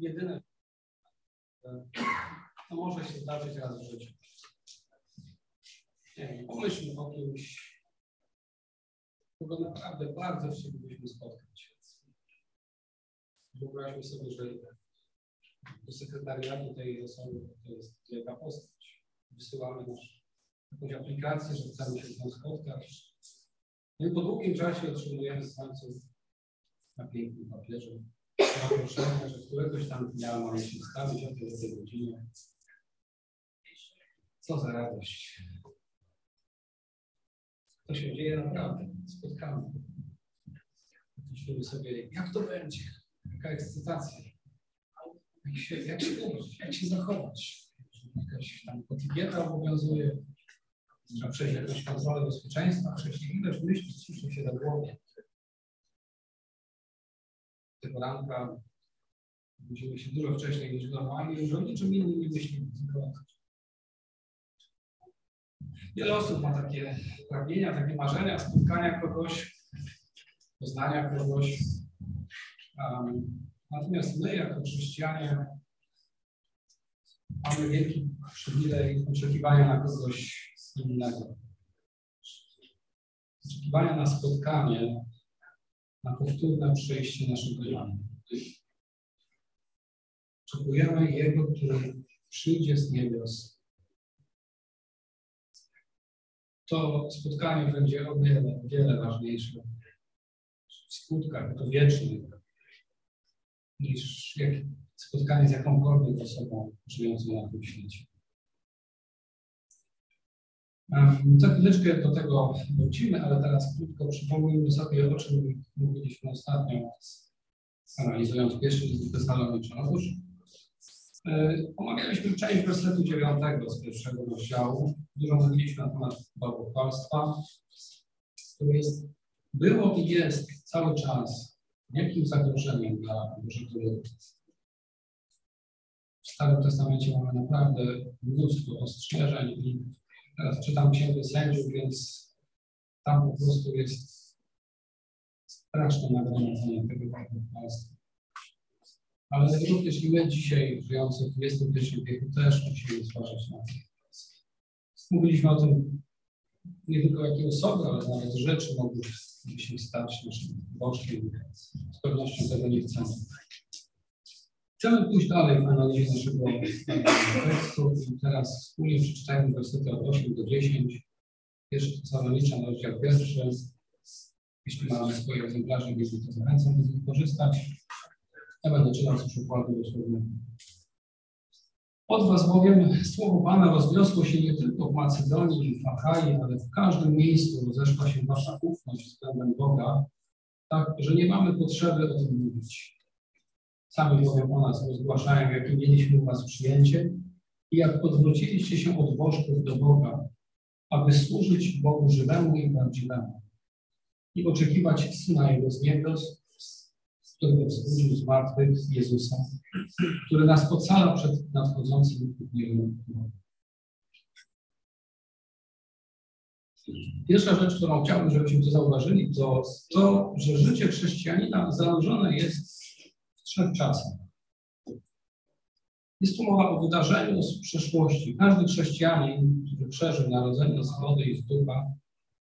jedyne, to może się zdarzyć raz w życiu. Pomyślmy o kimś, kogo naprawdę bardzo chcielibyśmy spotkać. Wyobraźmy sobie, że do sekretariatu tej osoby to jest wielka postać. Wysyłamy nasz, jakąś aplikację, że chcemy się z nią spotkać. No i po długim czasie otrzymujemy z końcu na pięknym papierze zaproszenie, że któregoś tam dnia mamy się stawić o tej godzinie. Co za radość. To się dzieje naprawdę. Spotkamy. Myślimy sobie, jak to będzie? Jaka ekscytacja. Jak się, jak się ubrać, jak się zachować. Jakaś tam kotygieta obowiązuje. Trzeba przejść jakąś kontrolę bezpieczeństwa. Wcześniej ileś myśli ciśnie się do głowy. Tego ranka budzimy się dużo wcześniej niż normalnie. Już o niczym innym nie myślimy. Wiele osób ma takie pragnienia, takie marzenia, spotkania kogoś, poznania kogoś. Um, natomiast my, jako chrześcijanie, mamy wielki przywilej oczekiwania na kogoś innego. Oczekiwania na spotkanie, na powtórne przyjście naszego Jana. Oczekujemy Jego, który przyjdzie z niebios to spotkanie będzie o wiele, wiele ważniejsze w skutkach, to wiecznych, niż jak spotkanie z jakąkolwiek osobą żyjącą na tym świecie. Za chwileczkę do tego wrócimy, ale teraz krótko przypomnijmy sobie, o czym mówiliśmy ostatnio, analizując pierwszy list Tesaloniczan. Otóż E, omawialiśmy część wersetu dziewiątego z pierwszego rozdziału. Dużo mówiliśmy na temat bałwochwalstwa, które jest, było i jest cały czas wielkim zagrożeniem dla Bożego ludu. W Starym Testamencie mamy naprawdę mnóstwo ostrzeżeń i teraz czytam Księgę Sędziów, więc tam po prostu jest straszne nagromadzenie tego bałwochwalstwa. Ale również i my dzisiaj, żyjący w XXI wieku, też musimy zważać na to. Mówiliśmy o tym nie tylko jakie osoby, ale nawet rzeczy mogły się stać naszym bożkiem. Z pewnością tego nie chcemy. Chcemy pójść dalej w analizie naszego tekstu i teraz wspólnie przeczytajmy wersety od 8 do 10. Pierwszy Tesaloniczan, rozdział pierwszy. Jeśli mamy swoje egzemplarze, jeśli to zachęcam, z nich korzystać. Ja będę czytał z przykładu dosłownie. Od was bowiem słowo Pana rozniosło się nie tylko w Macedonii i w Achai, ale w każdym miejscu rozeszła się wasza ufność względem Boga, tak, że nie mamy potrzeby o tym mówić. Sami bowiem o nas rozgłaszają, jakie mieliśmy u was przyjęcie i jak odwróciliście się od bożków do Boga, aby służyć Bogu żywemu i prawdziwemu i oczekiwać Syna Jego z niebios, którego wzbudził z martwych Jezusa, który nas ocala przed nadchodzącym dniem. Pierwsza rzecz, którą chciałbym, żebyśmy to zauważyli, to to, że życie chrześcijanina zanurzone jest trzech czasach. Jest tu mowa o wydarzeniu z przeszłości. Każdy chrześcijanin, który przeżył narodzenie z wody i z ducha,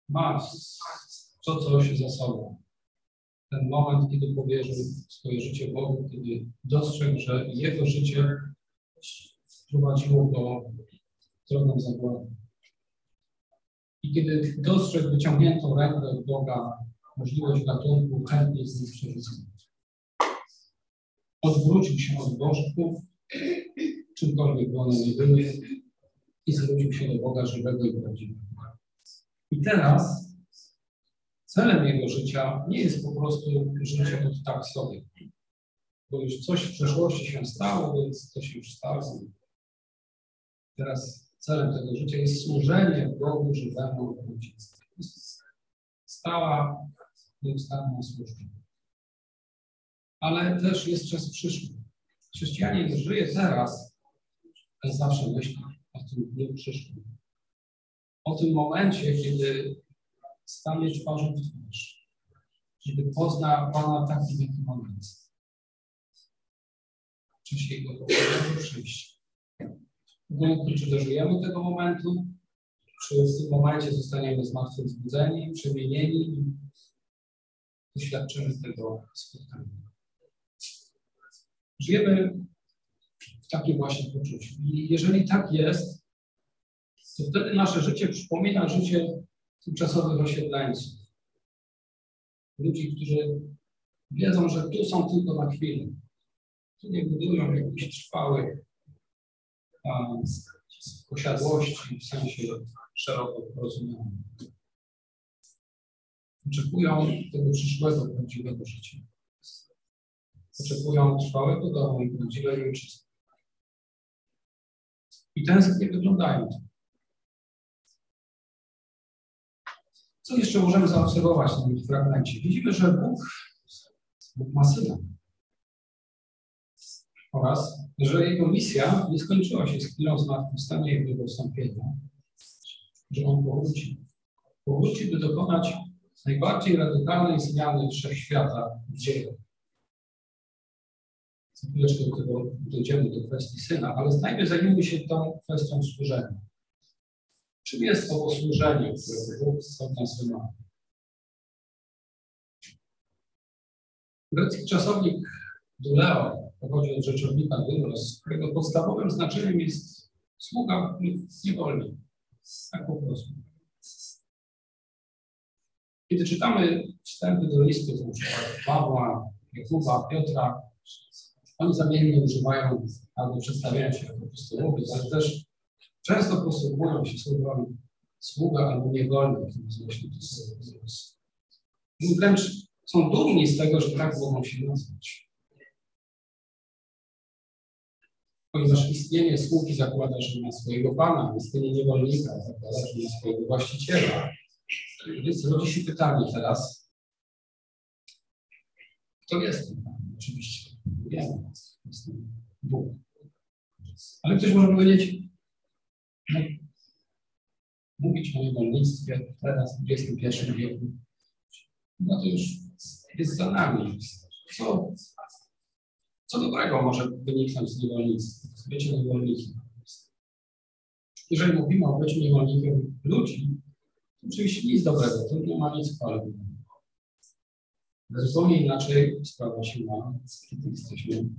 ma to coś za sobą ten moment, kiedy powierzył swoje życie Bogu, kiedy dostrzegł, że jego życie prowadziło go drogą zagłady. I kiedy dostrzegł wyciągniętą rękę Boga, możliwość ratunku, chętnie z nim przerzucał. Odwrócił się od bożków, czymkolwiek by one nie były, i zwrócił się do Boga żywego i prawdziwego. I teraz Celem jego życia nie jest po prostu życie od tak sobie. Bo już coś w przeszłości się stało, więc to się już stało. Teraz celem tego życia jest służenie Bogu żywemu ludzi. Stała, nieustanna służba. Ale też jest czas przyszły. Chrześcijanin żyje teraz, ale zawsze myśli o tym dniu przyszłym. O tym momencie, kiedy stanie twarzą w twarz, kiedy pozna Pana takim, jakim On jest. czasie Jego przyjścia. Obojętnie, czy dożyjemy tego momentu, czy w tym momencie zostaniemy zmartwychwzbudzeni, przemienieni i doświadczymy tego spotkania. Żyjemy w takim właśnie poczuciu. I jeżeli tak jest, to wtedy nasze życie przypomina życie tymczasowych osiedleńców. Ludzi, którzy wiedzą, że tu są tylko na chwilę. Tu nie budują jakichś trwałych um, posiadłości w sensie szeroko rozumianym. Oczekują tego przyszłego, prawdziwego życia. Oczekują trwałego domu i prawdziwej ojczyzny. I tęsknie wyglądają. Co jeszcze możemy zaobserwować w tym fragmencie? Widzimy, że Bóg, Bóg ma syna. Oraz, że jego misja nie skończyła się z chwilą zmartwychwstania i jego wstąpienia, że on powróci. Powróci, by dokonać najbardziej radykalnej zmiany wszechświata w dziejach. Chwileczkę do tego dojdziemy do kwestii syna, ale najpierw zajmijmy się tą kwestią służenia. Czym jest to służenie, które Bóg od nas? Grecki czasownik duleo pochodzi od rzeczownika dulos, którego podstawowym znaczeniem jest sługa lub niewolnik. Tak po prostu. Kiedy czytamy wstępy do listów, np. Pawła, Jakuba, Piotra, oni zamiennie używają albo przedstawiają się jako apostołowie, ale też często posługują się słowami sługa albo niewolnik. I wręcz są dumni z tego, że tak mogą się nazwać. Ponieważ istnienie sługi zakłada, że ma swojego pana, istnienie niewolnika zakłada, że ma swojego właściciela. Więc rodzi się pytanie teraz, kto jest ten pan? Oczywiście wiemy, jest Bóg. Ale ktoś może powiedzieć, no, mówić o niewolnictwie teraz w XXI wieku, no to już jest za nami. Co, co dobrego może wyniknąć z niewolnictwa, z bycia niewolnikiem? Jeżeli mówimy o byciu niewolnikiem ludzi, to oczywiście nic dobrego, to nie ma nic chwalnego. Zupełnie inaczej sprawa się ma, kiedy jesteśmy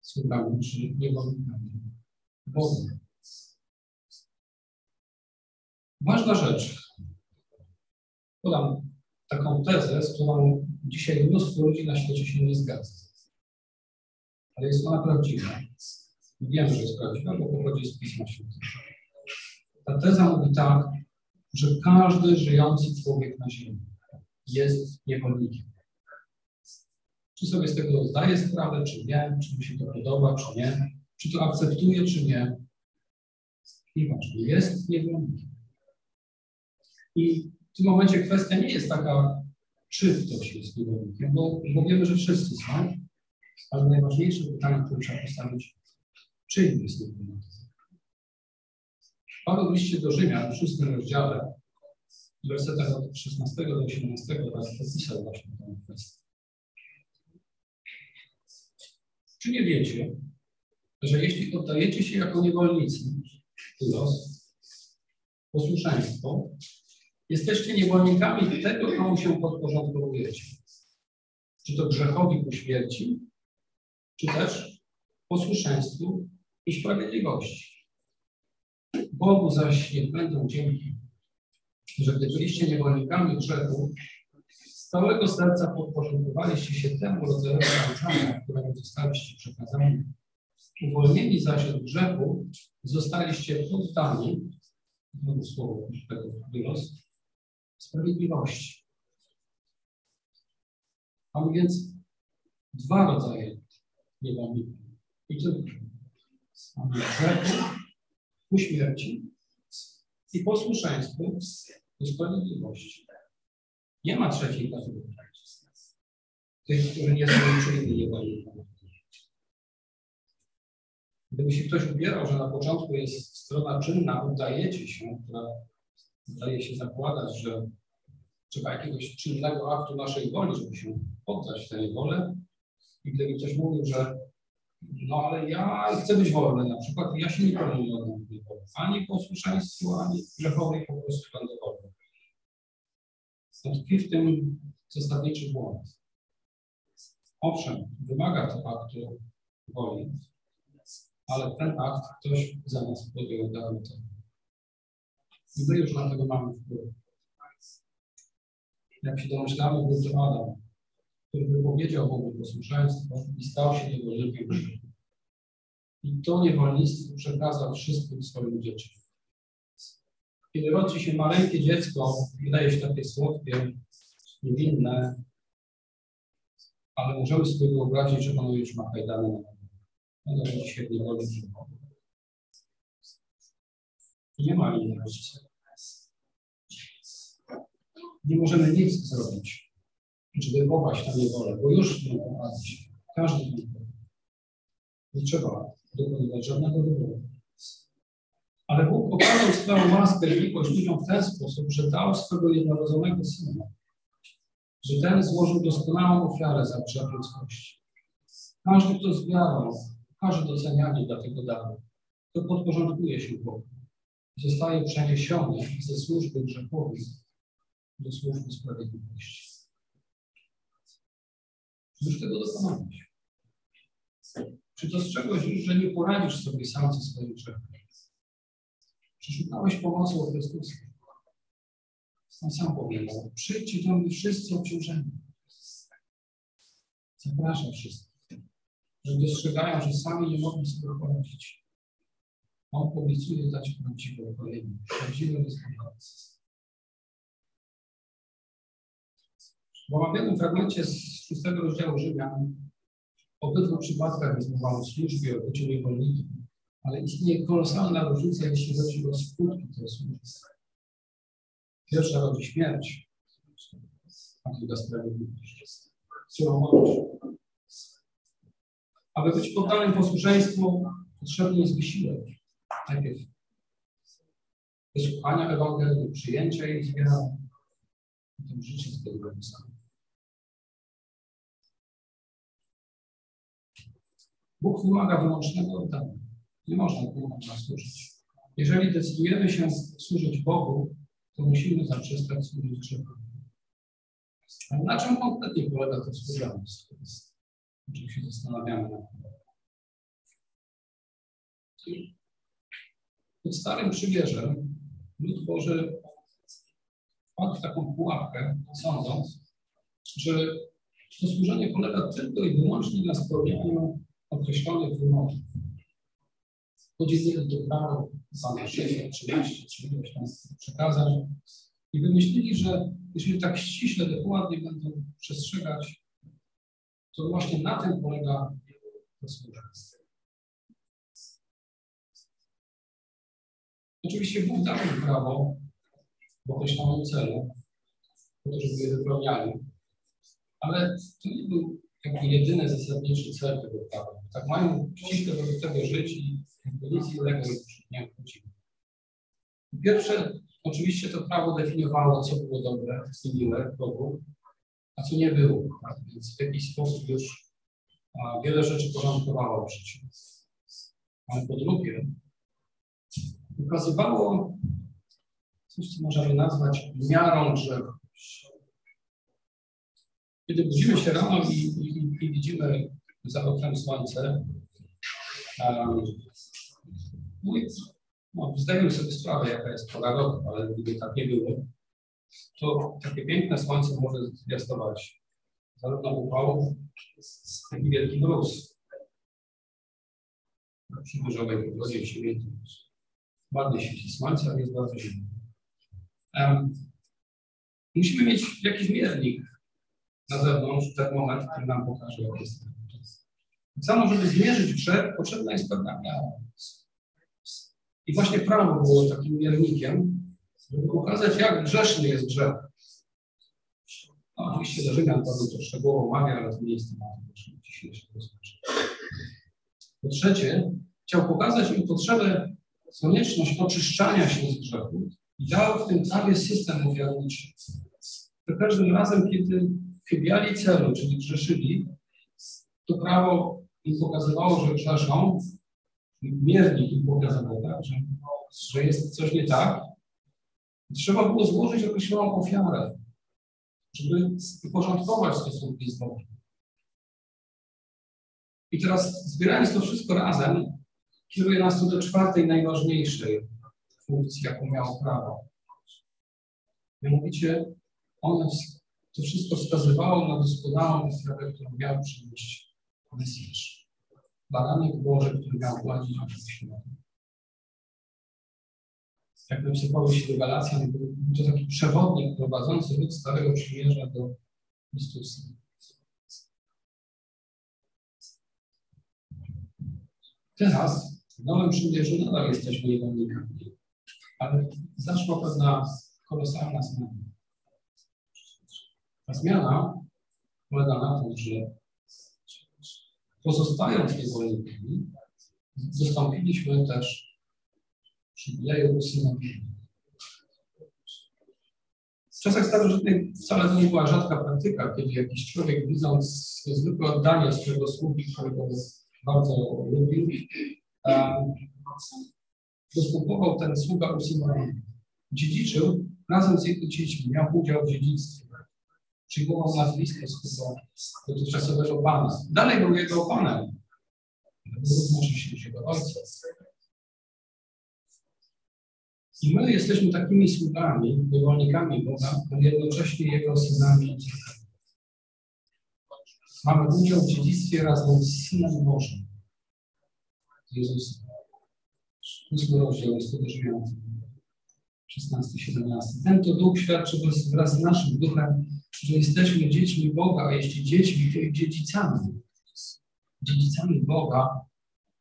sługami czy niewolnikami Boga. Ważna rzecz. Podam taką tezę, z którą dzisiaj mnóstwo ludzi na świecie się nie zgadza. Ale jest ona prawdziwa. Wiem, że jest prawdziwa, bo pochodzi z Pisma Świętego. Ta teza mówi tak, że każdy żyjący człowiek na ziemi jest niewolnikiem. Czy sobie z tego zdaje sprawę, czy nie, czy mi się to podoba, czy nie, czy to akceptuje, czy nie. Nieważne, jest niewolnikiem. I w tym momencie kwestia nie jest taka, czy ktoś jest niewolnikiem, bo, bo wiemy, że wszyscy są, ale najważniejsze pytanie, które trzeba postawić, czyim jest niewolnikiem. Paweł w liście do Rzymian w szóstym rozdziale, w wersetach od 16 do 18 raz opisał właśnie tę kwestię. Czy nie wiecie, że jeśli oddajecie się jako niewolnicy, los, posłuszeństwo, jesteście niewolnikami tego, komu się podporządkowujecie. Czy to grzechowi ku śmierci, czy też posłuszeństwu i sprawiedliwości. Bogu zaś niech będą dzięki, że gdy byliście niewolnikami grzechu, z całego serca podporządkowaliście się temu rodzajowi nauczania, któremu zostaliście przekazani. Uwolnieni zaś od grzechu, zostaliście poddani, znowu słowo tego wyrost, sprawiedliwości. Mamy więc dwa rodzaje niewolników. I tylko. Mamy grzechu ku śmierci i posłuszeństwu do sprawiedliwości. Nie ma trzeciej kategorii. Tych, którzy nie są uczynni niewolnikami. Gdyby się ktoś ubierał, że na początku jest strona czynna, udajecie się, która zdaje się zakładać, że trzeba jakiegoś czynnego aktu naszej woli, żeby się poddać tę wolę. I gdyby ktoś mówił, że No ale ja chcę być wolny na przykład, ja się nie oddam ani posłuszeństwu, ani grzechowej po prostu będę. Tkwi w tym zasadniczy błąd. Owszem, wymaga to aktu woli, ale ten akt ktoś za nas podjął, dał to. I my już na tego mamy wpływ. Jak się domyślamy, był to Adam, który wypowiedział Bogu posłuszeństwo i stał się niewolnikiem. I to niewolnictwo przekazał wszystkim swoim dzieciom. Kiedy rodzi się maleńkie dziecko, wydaje się takie słodkie, niewinne, ale możemy sobie wyobrazić, że ono już ma kajdany na Ono rodzi się w niewoli Nie ma innej rodzica. Nie możemy nic zrobić, żeby popaść na niewolę, bo już nie popaść. Każdy nie Nie trzeba dokonywać żadnego wyboru. Ale Bóg okazał swoją łaskę i miłość ludziom w ten sposób, że dał swego jednorodzonego Syna, że ten złożył doskonałą ofiarę za grzech ludzkości. Każdy, kto z wiarą, każdy docenianie dla tego daru, to podporządkuje się Bogu. Zostaje przeniesiony ze służby grzechowej do służby sprawiedliwości. Już tego dokonałeś. Czy dostrzegłeś już, że nie poradzisz sobie sam ze swoim grzechem? Czy szukałeś pomocy u Chrystusa? On sam powiedział, przyjdźcie do mnie wszyscy obciążeni. Zapraszam wszystkich, że dostrzegają, że sami nie mogą sobie poradzić. On obiecuje dać prawdziwe odpowiedzi, prawdziwe wystarczające. W omawianym fragmencie z szóstego rozdziału Rzymian w obydwu przypadkach jest mowa służbie, o byciu niewolnikiem, ale istnieje kolosalna różnica, jeśli chodzi o skutki tej służby. Pierwsza rodzi śmierć, a druga sprawiedliwość. Surowość. Aby być poddanym posłuszeństwu, potrzebny jest wysiłek. Najpierw wysłuchania Ewangelii, przyjęcia jej z wiarą, potem życie z tego samego. Bóg wymaga wyłącznego oddania. Nie można Bogu służyć. Jeżeli decydujemy się służyć Bogu, to musimy zaprzestać służyć grzechu. Ale na czym konkretnie polega to? O czym się zastanawiamy na tym. Starym Przymierzem lud Boży wpadł w taką pułapkę, sądząc, że to służenie polega tylko i wyłącznie na spełnianiu określonych wymogów. Podzielili do prawa same 613 czy ileś tam przekazań i wymyślili, że jeśli tak ściśle, dokładnie będą przestrzegać, to właśnie na tym polega to służba. Oczywiście Bóg dał im prawo w określonym celu, po to, żeby je wypełniali, ale to nie był jakby jedyny zasadniczy cel tego prawa. Tak mają ściśle wobec tego żyć i już nie obchodzimy. Pierwsze, oczywiście to prawo definiowało, co było dobre i miłe Bogu, a co nie było. Tak? Więc w jakiś sposób już a, wiele rzeczy porządkowało w życiu. Ale po drugie, ukazywało coś, co możemy nazwać miarą grzechu. Kiedy budzimy się rano i, i, i widzimy za oknem słońce, um, i, no, zdajemy sobie sprawę, jaka jest pora roku, ale gdyby tak nie było, to takie piękne słońce może zwiastować zarówno upałów, jak i wielki mróz. Przy burzowej pogodzie w siebie ładnie świeci słońce, ale jest bardzo zimno. Um, musimy mieć jakiś miernik na zewnątrz, ten moment, który nam pokaże, jak jest czas. Tak samo, żeby zmierzyć grzech, potrzebna jest pewna miara. I właśnie prawo było takim miernikiem, żeby pokazać, jak grzeszny jest grzech. No, oczywiście Rzymian Paweł to szczegółowo omawia, ale to nie jest temat naszego dzisiejszego. Po trzecie, chciał pokazać im potrzebę, konieczność oczyszczania się z grzechu i dał w tym prawie system ofiarniczy. Za każdym razem, kiedy chybiali celu, czyli grzeszyli, to prawo im pokazywało, że grzeszą, miernik pokazywał, tak, że, że jest coś nie tak, trzeba było złożyć określoną ofiarę, żeby uporządkować stosunki z Bogiem. I teraz zbierając to wszystko razem, kieruje nas to do czwartej, najważniejszej funkcji, jaką miało prawo. Mianowicie ono, to wszystko wskazywało na doskonałą ofiarę, którą miał przynieść Mesjasz. Baranek Boży, który miał gładzić naszą światło. Jak napisał Paweł się Galacjan, był to taki przewodnik prowadzący lud Starego Przymierza do Chrystusa. Teraz w Nowym Przymierzu nadal jesteśmy niewolnikami, ale zaszła pewna kolosalna zmiana. Ta zmiana polega na tym, że pozostając niewolnikami, zastąpiliśmy też przywileju usynowienia. W czasach starożytnych wcale to nie była rzadka praktyka, kiedy jakiś człowiek, widząc niezwykłe oddanie swojego sługi, którego bardzo lubił, dostępował ten sługa usynowienia. Dziedziczył razem z jego dziećmi, miał udział w dziedzictwie. Przyjmował nazwisko swojego dotychczasowego pana. Dalej był jego panem. Równocześnie się jego ojca. I my jesteśmy takimi sługami, niewolnikami Boga, ale jednocześnie Jego synami Mamy udział w dziedzictwie razem z Synem Bożym. Jezus. Ósmy rozdział jest też 16-17. Ten to Duch świadczy wraz z naszym duchem, że jesteśmy dziećmi Boga, jeśli dziećmi, to i dziedzicami. Dziedzicami Boga,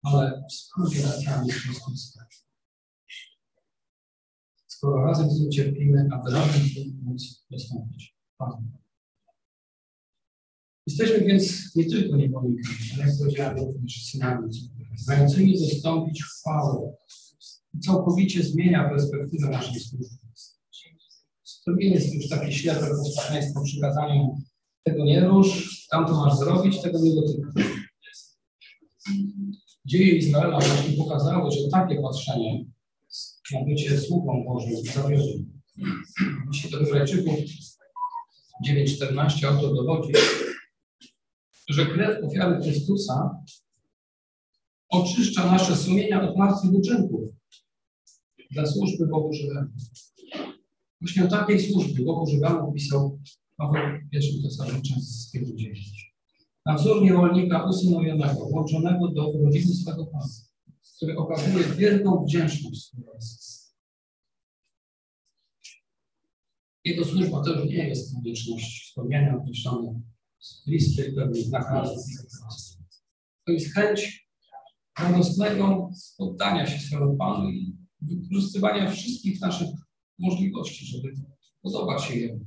ale współdzielacami Chrystusa. Skoro razem z nim cierpimy, aby razem z nim móc dostąpić. Jesteśmy więc nie tylko niewolnikami, ale jak powiedziałem, również synami, mającymi dostąpić chwały całkowicie zmienia perspektywę naszej służby. To nie jest już takie ślepe posłuszeństwo przykazaniom tego nie rusz, tamto masz zrobić, tego nie dotykaj. Dzieje Izraela właśnie pokazały, że takie patrzenie na bycie sługą Bożym zawiodło. Jeśli do Hebrajczyków 9.14 autor dowodzi, że krew ofiary Chrystusa oczyszcza nasze sumienia od martwych uczynków dla służby Bogu żywemu. Właśnie o takiej służbie Bogu żywemu pisał Paweł pierwszym Tesaloniczanskiego 10. Na wzór niewolnika usynowionego, włączonego do rodziny swego Pana, który okazuje wielką wdzięczność Jego służba też nie jest konieczność spełniania określonych listy pewnych nakazów. To jest chęć radosnego poddania się swojemu Panu i wykorzystywania wszystkich naszych możliwości, żeby podobać się Jemu.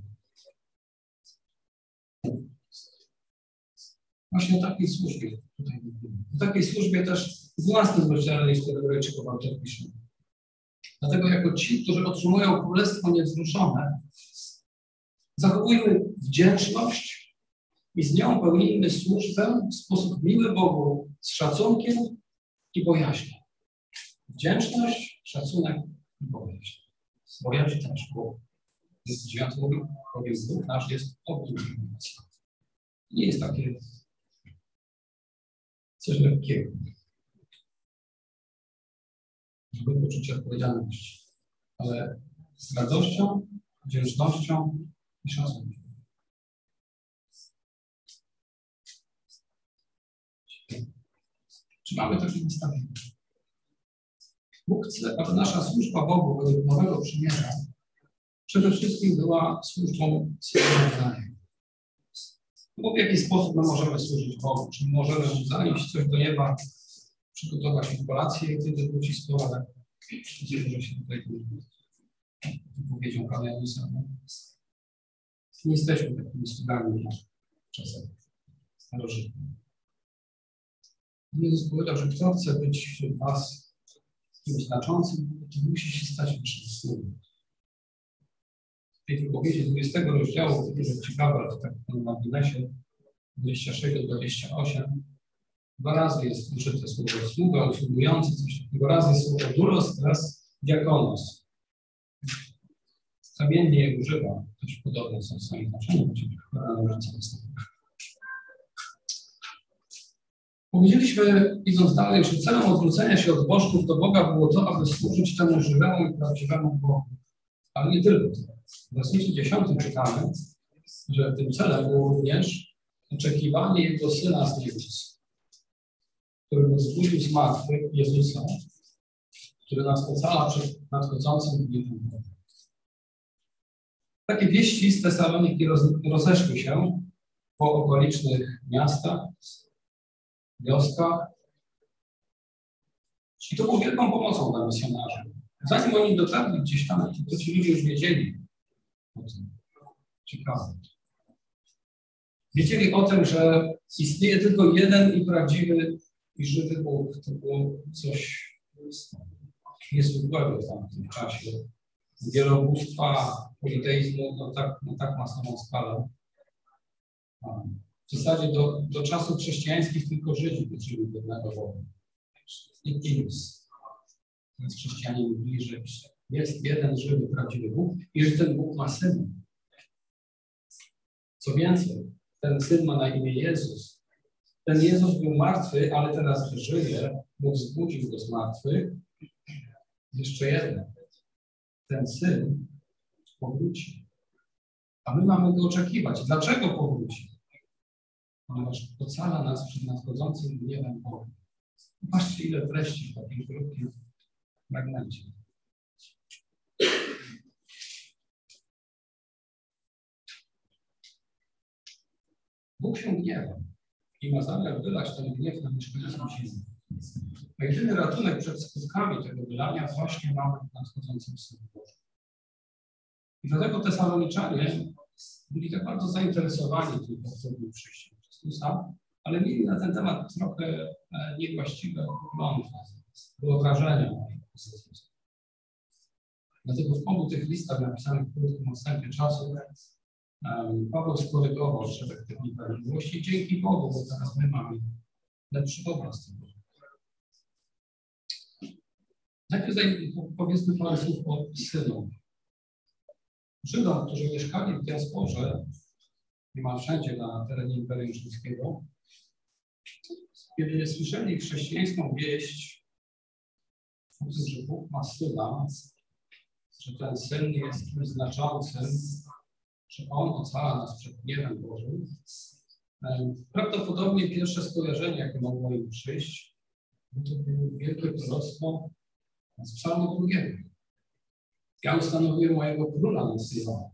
Właśnie o takiej służbie tutaj mówimy. O takiej służbie też w 12 rozdziale listu Hebrajczyków autor pisze. Dlatego jako ci, którzy otrzymują królestwo niewzruszone, zachowujmy wdzięczność i z nią pełnijmy służbę w sposób miły Bogu, z szacunkiem i bojaźnią. Wdzięczność, szacunek i bojaźń. Bojaźń też, bo jest dziewiąty bowiem Bóg nasz jest ogniu Nie jest takie coś lekkiego. Żeby poczucie odpowiedzialności, ale z radością, wdzięcznością i szacunkiem. Czy mamy takie nastawienie? Bóg chce, aby nasza służba Bogu według Nowego Przymierza przede wszystkim była służbą swojego Bo w jaki sposób my możemy służyć Bogu? Czy możemy mu zanieść coś do nieba, przygotować kolację, kiedy wróci z ale gdzie może się tutaj wypowiedzią Pana Jezusa. Nie jesteśmy takimi sługami czasem starożytnych. Jezus powiedział, że kto chce być wśród Was kimś znaczącym, to musi się stać naszym sługą. W tej wypowiedzi 20 rozdziału, to jest ciekawe, ale tak na marginesie, 26 do 28, Dwa razy jest użyte słowo sługa, usługujący, coś takiego. Raz jest słowo duros, raz diakonos. Zamiennie je używa. Dość podobne są w swoim znaczeniu. Powiedzieliśmy, idąc dalej, że celem odwrócenia się od bożków do Boga było to, aby służyć temu żywemu i prawdziwemu Bogu. Ale nie tylko. W wersecie 10 czytamy, że tym celem było również oczekiwanie Jego Syna z niebios, który wzbudził z martwych Jezusa, który nas ocala przed nadchodzącym gniewem. Takie wieści z Tesaloniki roz, rozeszły się po okolicznych miastach, wioskach. I to było wielką pomocą dla misjonarzy. Zanim oni dotarli gdzieś tam, to ci ludzie już wiedzieli o tym. Ciekawe. Wiedzieli o tym, że istnieje tylko jeden i prawdziwy i żywy Bóg. To było coś niezwykłego w tamtym czasie. Wielobóstwa, politeizmu, no tak, no tak masową skalę. W zasadzie do, do czasów chrześcijańskich tylko Żydzi wierzyli w jednego Boga. Nikt inny. Więc chrześcijanie mówili, że jest jeden żywy, prawdziwy Bóg i że ten Bóg ma syna. Co więcej, ten syn ma na imię Jezus. Ten Jezus był martwy, ale teraz żyje, bo wzbudził go z martwych. Jeszcze jedno. Ten syn powróci. A my mamy go oczekiwać. Dlaczego powróci? Ponieważ ocala nas przed nadchodzącym gniewem Boga. Patrzcie, ile treści w takim krótkim fragmencie. Bóg się gniewa i ma zamiar wylać ten gniew na mieszkańców ziemi. A jedyny ratunek przed skutkami tego wylania właśnie mamy w nadchodzącym Synu Bożym. I dlatego te saloniczanie byli tak bardzo zainteresowani tym powtórnym przyjściem Chrystusa, ale mieli na ten temat trochę e, niewłaściwe poglądy, wyobrażenia. Dlatego w obu tych listach napisanych w krótkim odstępie czasu Paweł skorygował szereg tych nieprawidłowości dzięki Bogu, bo teraz my mamy lepszy obraz tego. Najpierw powiedzmy parę słów o synu. Żydom, którzy mieszkali w diasporze, niemal wszędzie na terenie Imperium Rzymskiego, kiedy słyszeli chrześcijańską wieść że Bóg ma syna, że ten syn jest kimś znaczącym, że on ocala nas przed gniewem Bożym, prawdopodobnie pierwsze skojarzenie, jakie mogło im przyjść, to było wielkie proroctwo z psalmu drugiego. Ja ustanowiłem mojego króla na Syjonie,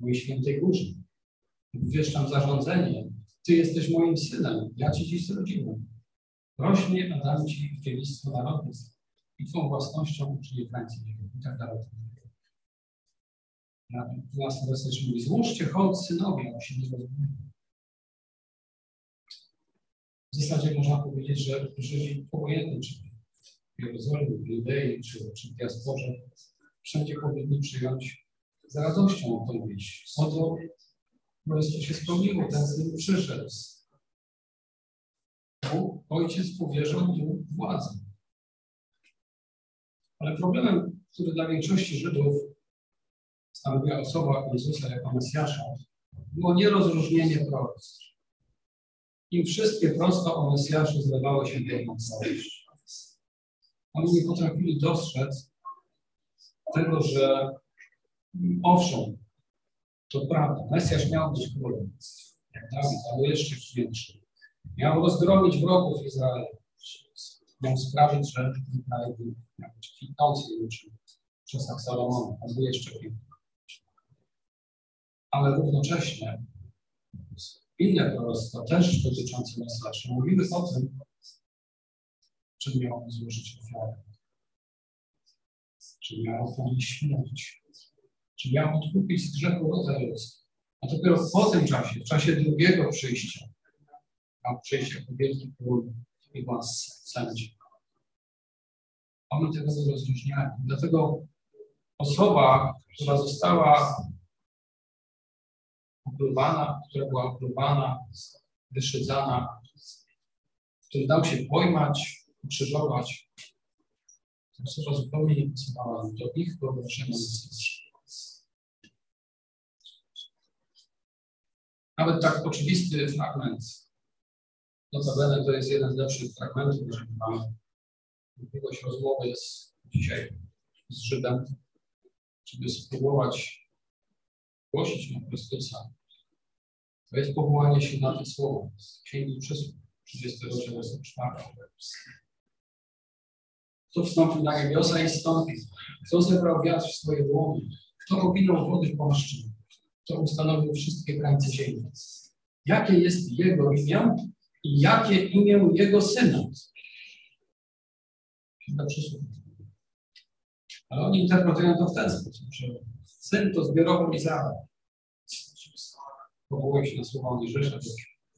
mojej świętej górze. Wywieszczam zarządzenie. Ty jesteś moim synem, ja ci dziś zrodziłem. Rośnie, a dam ci dziedzictwo narodów i twą własnością uczynię krańce i tak dalej. Na 12 werset mówi, złóżcie hołd synowi, a się nie rozumie. W zasadzie można powiedzieć, że Żydzi obojętnie, czy w Jerozolimie, w Judei, czy, czy w diasporze, wszędzie powinni przyjąć z radością tą wieść. Oto po prostu się spełniło, ten syn przyszedł. Bóg, ojciec powierzył mu władzę. Ale problemem, który dla większości Żydów stanowiła osoba Jezusa jako Mesjasza, było nierozróżnienie proroctw. Im wszystkie prosto o Mesjaszu zlewały się w jedną całość. Oni nie potrafili dostrzec tego, że owszem, to prawda, Mesjasz miał być królem, jak Dawid, ale jeszcze większy. Miał rozdrobić wrogów Izraela. Miał sprawić, że Izrael miał być kwitnący już w czasach Salomona, albo jeszcze więcej ale równocześnie inne proroctwa, też dotyczące Mesjasza, mówiły o tym, czy miał złożyć ofiarę, czy miał ponieść śmierć, czy miał odkupić z grzechu rodzaj ludzki. A dopiero po tym czasie, w czasie drugiego przyjścia, miał przyjść jako wielki król i głos sędzi. Oni tego nie. Dlatego osoba, która została opluwana, która była opluwana, wyszydzana, który dał się pojmać, ukrzyżować, to osoba zupełnie nie pasowała do ich wyobrażenia Mesjasza. Nawet tak oczywisty fragment, notabene to jest jeden z lepszych fragmentów, jeżeli mamy możliwość rozmowy z, dzisiaj z Żydem, żeby spróbować głosić na Chrystusa. To jest powołanie się na te słowa z Księgi Przysłów, 30 rozdział 4. Kto wstąpił na niebiosa i stąpił? Kto zebrał wiatr w swoje dłonie? Kto owinął wody w? Kto ustanowił wszystkie krańce ziemi? Jakie jest Jego imię i jakie imię Jego Syna? Ale oni interpretują to w ten sposób, że Syn to zbiorowo Izrael. Powołuje się na słowa Mojżesza,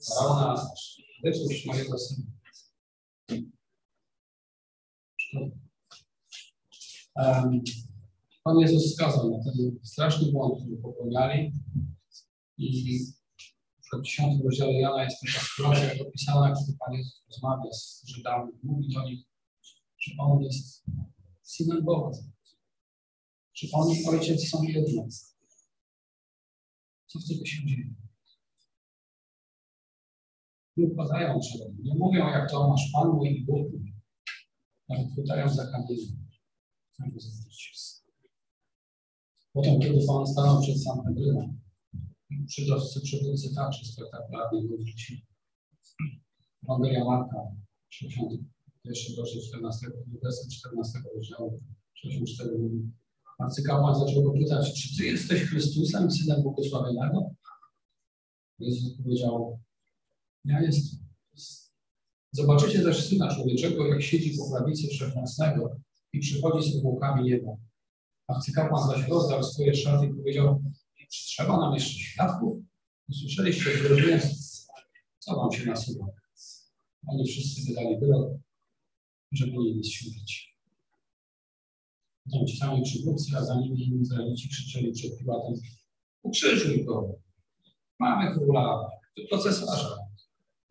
Faraona, wypuść mojego Syna. Um, Pan Jezus wskazał na ten straszny błąd, który popełniali i w 10 rozdziale Jana jest taka sytuacja opisana, kiedy Pan Jezus rozmawia z Żydami, mówi do nich, że On jest Synem Boga, że On i Ojciec są jedno. Co wtedy się dzieje? Nie upadają przed nie mówią, jak to masz Pan mój i Bóg ale pytają za kamieniem. Potem, kiedy Pan stanął przed Sanhedrynem, przydowcy przywódcy także spektakularnie go wrócili. Ewangelia Marka, 61 rozdział 14, 14 rozdziału, 64 mówi. Arcykapłan zaczął go pytać, czy Ty jesteś Chrystusem, Synem Błogosławionego? Jezus powiedział, ja jestem. Zobaczycie też Syna Człowieczego, jak siedzi po prawicy Wszechmocnego i przychodzi z obłokami nieba. Arcykapłan zaś rozdarł swoje szaty i powiedział, czy trzeba nam jeszcze świadków? Usłyszeliście wyrażenie, co wam się nasuwa? Oni wszyscy wydali wyrok, że powinien jest. Potem ci sami przywódcy, a za nimi inni Izraelici krzyczeli przed Piłatem, ukrzyżuj go, mamy króla, to cesarza,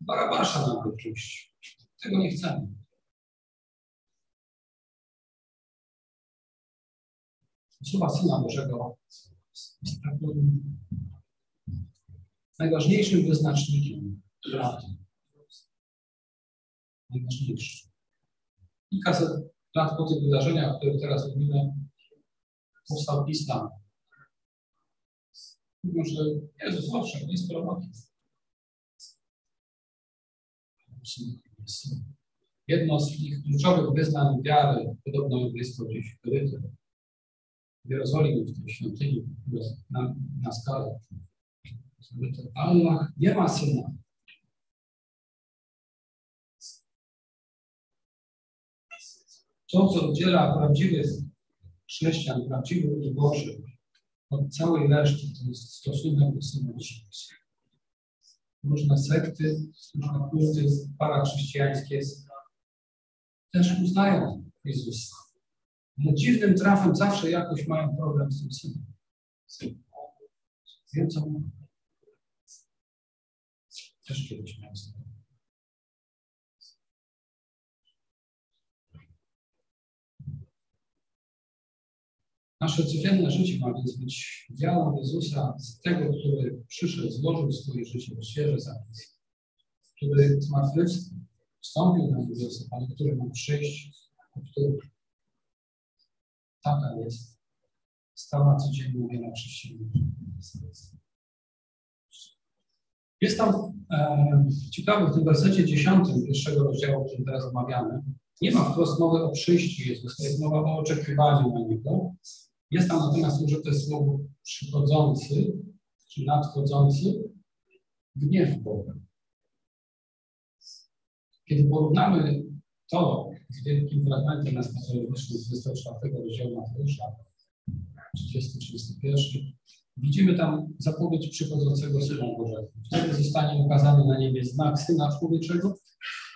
Barabasza nam wypuść. Tego nie chcemy. Osoba Syna Bożego najważniejszym wyznacznikiem prawdy. Najważniejszy. Kilkaset lat po tych wydarzeniach, o których teraz mówimy, powstał islam. Mówią, że Jezus owszem, jest prorokiem. Jedno z ich kluczowych wyznań wiary, podobno jest to gdzieś wyryte, w Jerozolimie, w tej świątyni, na, na skalę. Allah nie ma syna. To, co oddziela prawdziwych chrześcijan, prawdziwych Bożych od całej reszty, to jest stosunek do Syna Bożego różne sekty, różne kulty parachrześcijańskie też uznają Jezusa. No dziwnym trafem zawsze jakoś mają problem z tym synem. Wiem, co mówię. Też kiedyś miałem z. Nasze codzienne życie ma więc być wiarą Jezusa, z tego, który przyszedł, złożył swoje życie w świeże zapis, który zmartwychwstał, wstąpił na niebiosa, ale który ma przyjść, który taka jest stała codziennie wiele chrześcijan. Jest tam e, ciekawe w tym wersecie dziesiątym pierwszego rozdziału, o którym teraz omawiamy, nie ma wprost mowy o przyjściu Jezusa, jest mowa o oczekiwaniu na Niego, jest tam natomiast użyte słowo przychodzący, czy nadchodzący gniew Boga. Kiedy porównamy to z wielkim fragmentem eschatologicznym z 24 rozdziału Mateusza, 30-31, widzimy tam zapowiedź przychodzącego Syna Bożego. Wtedy zostanie ukazany na niebie znak Syna Człowieczego,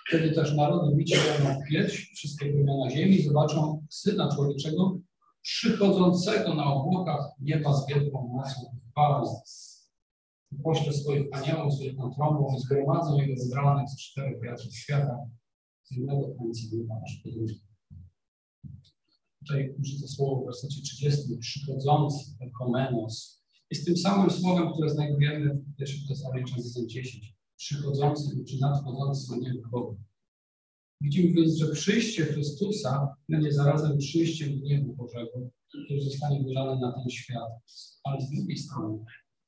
wtedy też narody bicie będą pierś, wszystkie plemiona ziemi zobaczą Syna Człowieczego przychodzącego na obłokach nieba z wielką mocą chwałą. pośle swoich aniołów, swoich trąbą i zgromadzą jego wybranych z czterech wiatrów świata, z jednego końca nieba aż do drugiego. Tutaj użyte słowo w wersecie 30, przychodzący, ekomenos, jest tym samym słowem, które znajdujemy w pierwszym Tesaloniczan 10, przychodzący czy nadchodzący na niebo Boga. Widzimy więc, że przyjście Chrystusa będzie zarazem przyjściem gniewu Bożego, który zostanie wylany na ten świat. Ale z drugiej strony,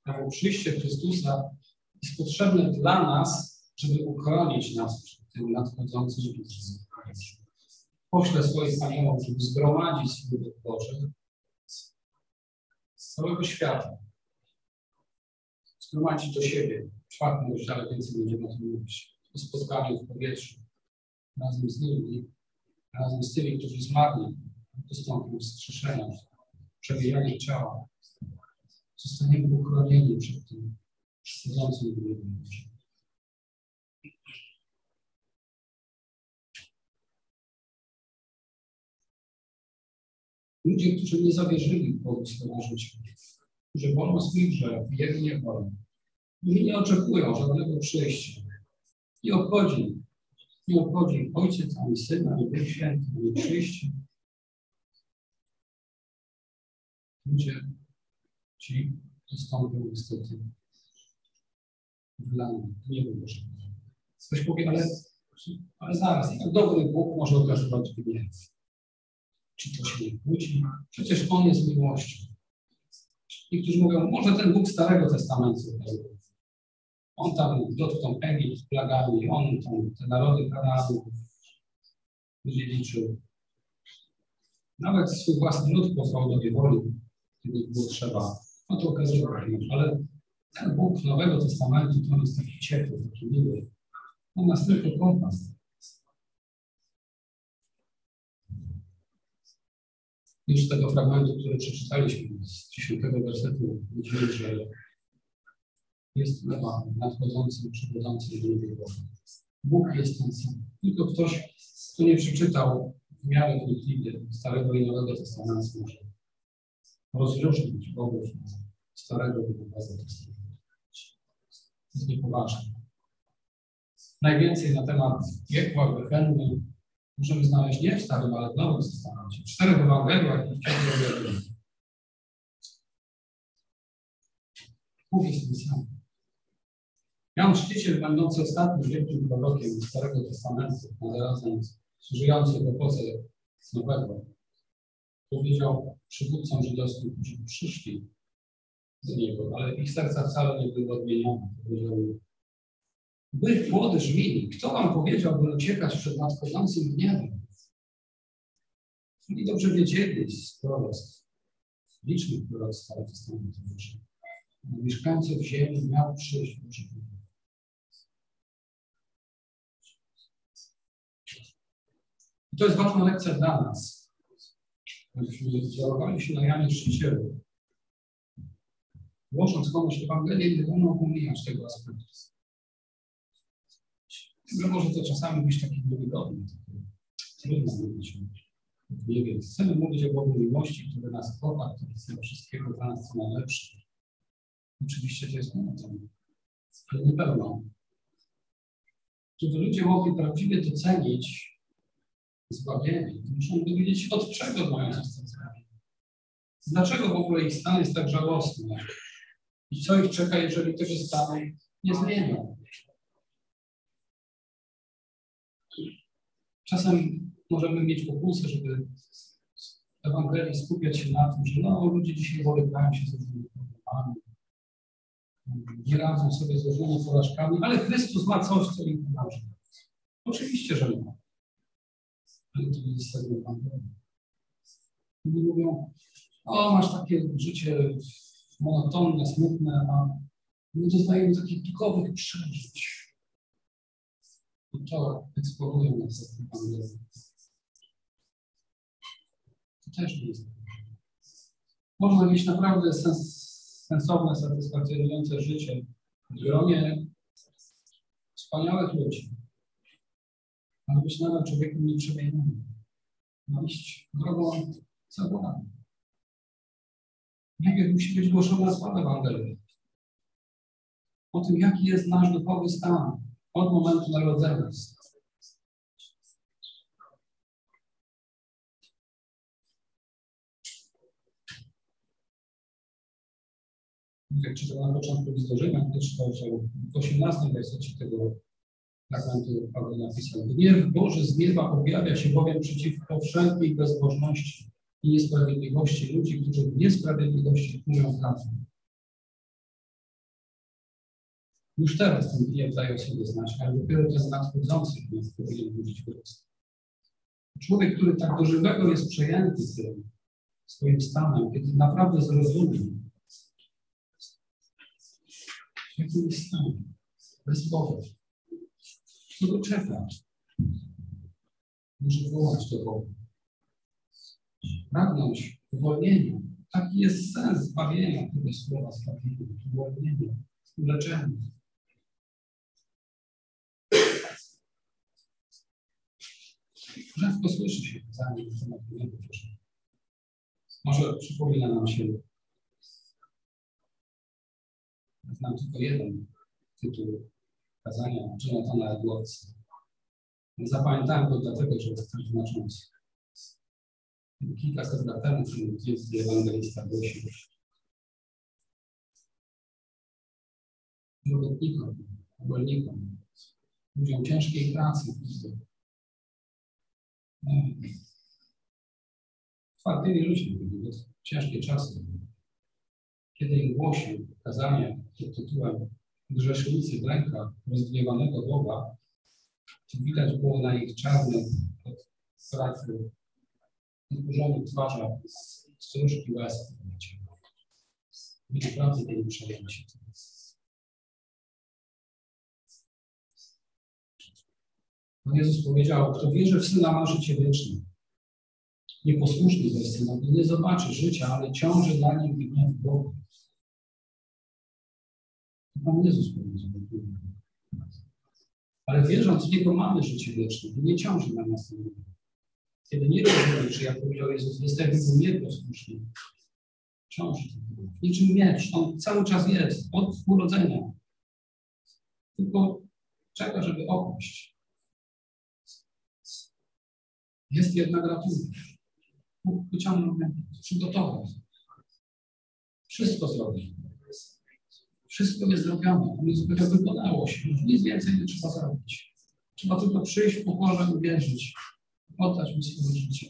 to przyjście Chrystusa jest potrzebne dla nas, żeby uchronić nas przed tym nadchodzącym widzem. Pośle swoich aniołów, żeby zgromadzić swój lud Boży z całego świata. Zgromadzić do siebie. W czwartym rozdziale więcej będziemy o tym mówić. O spotkaniu w powietrzu razem z nimi, razem z tymi, którzy zmarli, dostąpią wskrzeszenia, przebijania ciała. Zostaniemy uchronieni przed tym przychodzącym gniewem Ludzie, którzy nie zawierzyli Bogu swojego życia, którzy wolą swój grzech, Jego nie wolą, którzy nie oczekują żadnego przyjścia, nie obchodzi nie obchodzi Ojciec, ani Syn, ani Duch Święty, ani przyjście. Ludzie ci dostąpią niestety dla gniewu Bożego. Ktoś powie, ale, ale zaraz, jak dobry Bóg może okazywać gniew? Czy to się nie kłóci? Przecież On jest miłością. Niektórzy mówią, może ten Bóg Starego Testamentu on tam dotknął Egipt plagami, on tam te narody Kanaanu dziedziczył. Nawet swój własny lud posłał do niewoli, kiedy było trzeba. No to okazywał, ale ten Bóg Nowego Testamentu to on jest taki ciepły, taki miły. On nas tylko kompas. Już tego fragmentu, który przeczytaliśmy, z 10 wersetu, widzimy, że jest lewa nadchodzącym, przychodzącym drugiej Boga. Bóg jest ten sam. Tylko ktoś, kto nie przeczytał w miarę wnikliwie Starego i Nowego Testamentu, może rozróżnić Bogów Starego i Nowego Testamentu. To jest niepoważne. Najwięcej na temat piekła, gehenny możemy znaleźć nie w Starym, ale w Nowym Testamencie. W czterech Ewangeliach i w Księdze Bóg jest ten sam. Jan Chrzciciel, będący ostatnim wielkim prorokiem Starego Testamentu, a zarazem żyjący w epoce Nowego, powiedział przywódcom żydowskim, którzy przyszli do niego, ale ich serca wcale nie były odmienione. Powiedział, Wy płody żmini, kto wam powiedział, by uciekać przed nadchodzącym gniewem? Oni dobrze wiedzieli z proroctw, licznych proroctw Starego Testamentu, że mieszkańców ziemi miał przyjść Boży I to jest ważna lekcja dla nas. Myśmy działali się na Janie Chrzcicielu. Głosząc komuś Ewangelię, nie wolno pomijać tego aspektu. Że może to czasami być takie niewygodne, trudno mówić nie wiem. Chcemy mówić o Bogu miłości, który nas kocha, który chce wszystkiego dla nas co najlepsze. Oczywiście to jest momentem, ale nie pełno. Żeby ludzie mogli prawdziwie docenić zbawieni, muszą dowiedzieć od czego mają zostać zbawieni. Dlaczego w ogóle ich stan jest tak żałosny? I co ich czeka, jeżeli tego stanu nie zmienią? Czasem możemy mieć pokusę, żeby w Ewangelii skupiać się na tym, że no, ludzie dzisiaj borykają się z różnymi problemami, nie radzą sobie z różnymi porażkami, ale Chrystus ma coś, co im pomoże. Oczywiście, że ma z Oni mówią, o masz takie życie monotonne, smutne, a my dostajemy takich duchowych przeżyć. To eksponują nas za Ewangelię. To też nie jest. Można mieć naprawdę sens, sensowne, satysfakcjonujące życie w gronie wspaniałych ludzi ale być nadal człowiekiem nieprzemienionym. Ma iść drogą zawołaną. Najpierw musi być głoszona sława Ewangelii. o tym, jaki jest nasz duchowy stan od momentu narodzenia. Jak czytałem na początku Rzymian, też rozdział w 18 wersecie tego fragmentu Paweł napisał. Gniew Boży z nieba objawia się bowiem przeciwko wszelkiej bezbożności i niesprawiedliwości ludzi, którzy w niesprawiedliwości knują prawdę. Już teraz ten gniew daje sobie znać, ale dopiero ten nadchodzący gniew powinien budzić wyrost. Człowiek, który tak do żywego jest przejęty tym swoim stanem, kiedy naprawdę zrozumie, jakim jest stanie, bez powodu, co go czeka, może wołać do Boga. Pragnąć uwolnienia. Taki jest sens zbawienia tego słowa zbawienia, uwolnienia, uleczenia. Rzadko słyszy się kazanie na temat gniewu Może przypomina nam się, znam tylko jeden tytuł kazania Jonathana Edwardsa. Zapamiętałem go dlatego, że jest też znaczący. Kilkaset lat temu jest ewangelista głosił robotnikom, ogólnikom, ludziom ciężkiej pracy, twardymi ludźmi byli, ciężkie czasy. Kiedy im głosił kazanie pod tytułem Grzesznicy w rękach rozgniewanego Boga, to widać było na ich czarnych od pracy wkurzonych twarzach stróżki łez. I naprawdę byli przejęci. Pan Jezus powiedział, kto wierzy w Syna ma życie wieczne. Nieposłuszny jest Syna, nie zobaczy życia, ale ciąży dla nim gniew Boga. Pan Jezus powiedział. Ale wierząc w Niego mamy życie wieczne, nie ciąży na nas Kiedy nie rozumiemy, że jak powiedział Jezus, jesteśmy nieposłuszni, ciąży Niczym miecz, on cały czas jest, od urodzenia. Tylko czeka, żeby opaść. Jest jednak ratunek. Bóg wyciągnął przygotował. Wszystko zrobił. Wszystko jest zrobione. On jest wykonało się. Nic więcej nie trzeba zrobić. Trzeba tylko przyjść w pokorze i wierzyć. Oddać mu swoje życie.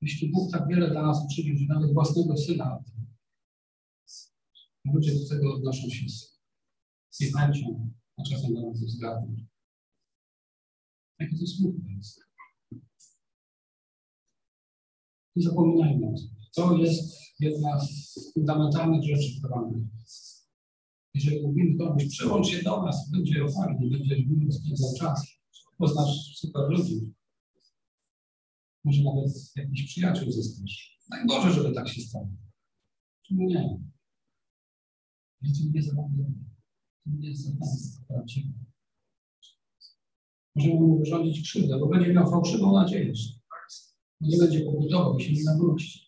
Jeśli Bóg tak wiele dla nas uczynił, że nawet własnego Syna ludzie do tego odnoszą się z niechęcią, a czasem nawet ze względem. Jakie to smutne jest. Nie zapominajmy o tym. To jest jedna z fundamentalnych rzeczy, która mamy. Jeżeli mówimy komuś, przyłącz się do nas, będzie fajnie, będzie miło spędzał czas, poznasz super ludzi, może nawet jakiś przyjaciół zyskasz. Boże, żeby tak się stało. Czemu nie? Nie zabawne. To nie jest zabawne, prawdziwe. Możemy mu wyrządzić krzywdę, bo będzie miał fałszywą nadzieję, nie będzie pobudował i się nie nawróci.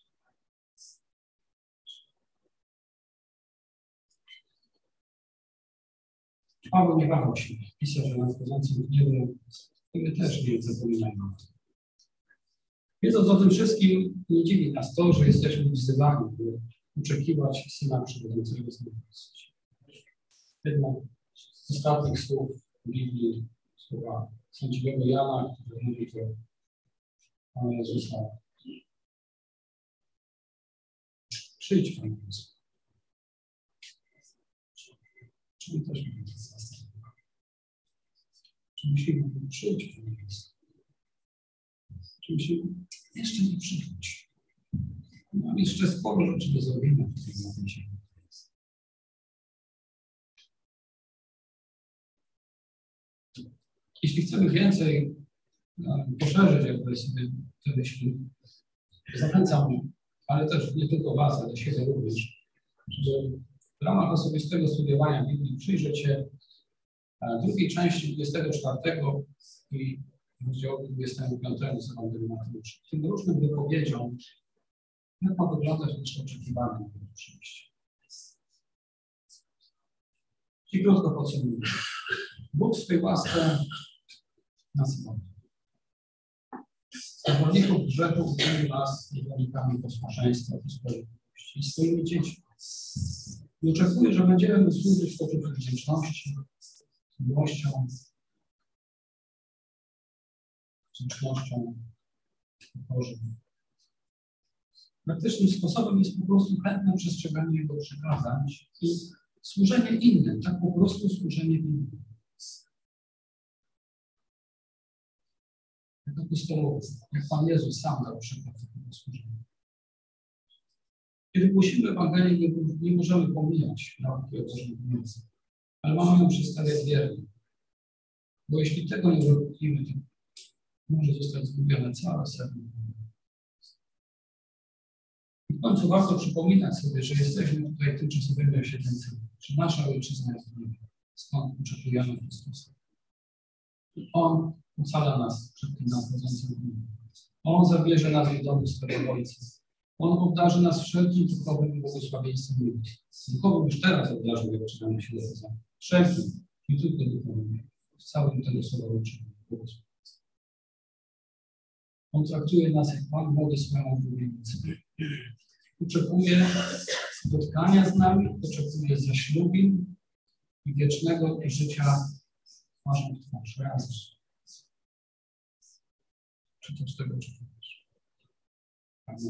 Paweł nie wahał się. Pisał, że na wchodzącym gniewu my też nie zapominajmy. Wiedząc o tym wszystkim, nie dziwi nas to, że jesteśmy wzywani, by oczekiwać Syna przychodzącego z niebości. Jedna z ostatnich słów Biblii, słowa sędziwego Jana, który mówi to Pana Jezusa. Przyjdź, Panie Jezu. Czyli też czy musimy przyjść, Panie Jezu? Czy musimy jeszcze nie przyjść? Mam jeszcze sporo rzeczy do zrobienia w tym momencie. Jeśli chcemy więcej no, poszerzyć jakby sobie te myśli, zachęcam, ale też nie tylko Was, ale siebie również, że w ramach osobistego studiowania Biblii przyjrzeć się e, drugiej części 24 i rozdziału 25 z Ewangelii Mateusza. Tym różnym wypowiedziom, jak ma wyglądać nasze oczekiwanie na przyjście. I krótko podsumuję. Bóg w tej łasce nas modli. Z zawodników grzechu uczynił nas niewolnikami posłuszeństwa i sprawiedliwości i swoimi dziećmi. I oczekuję, że będziemy służyć w poczuciu wdzięczności, miłością, wdzięcznością Bożym. Praktycznym sposobem jest po prostu chętne przestrzeganie Jego przykazań i służenie innym, tak po prostu służenie innym. Jak apostołowie, jak Pan Jezus sam przykład takiego służenia. Kiedy głosimy Ewangelię, nie, nie możemy pomijać nauki o Bożym pieniądze, ale mamy ją przedstawiać wiernie. Bo jeśli tego nie robimy, to może zostać zgubione całe serce. I w końcu warto przypominać sobie, że jesteśmy tutaj tymczasowymi osiedleńcami, że nasza ojczyzna jest w niebie, skąd oczekujemy Chrystusa. On ocala nas przed tym nadchodzącym. On zabierze nas do domu swego Ojca. On obdarzy nas wszelkim duchowym błogosławieństwem niebios. Duchowym już teraz obdarzył, jak czytamy się do Wszelkim, nie tylko duchowym, w całym tego słowa uczynienia. On traktuje nas jak Pan wody swoją oblubienicę. Oczekuje spotkania z nami, oczekuje zaślubin i wiecznego życia twarzą w twarz razem. Czy to z tego oczekujesz? Bardzo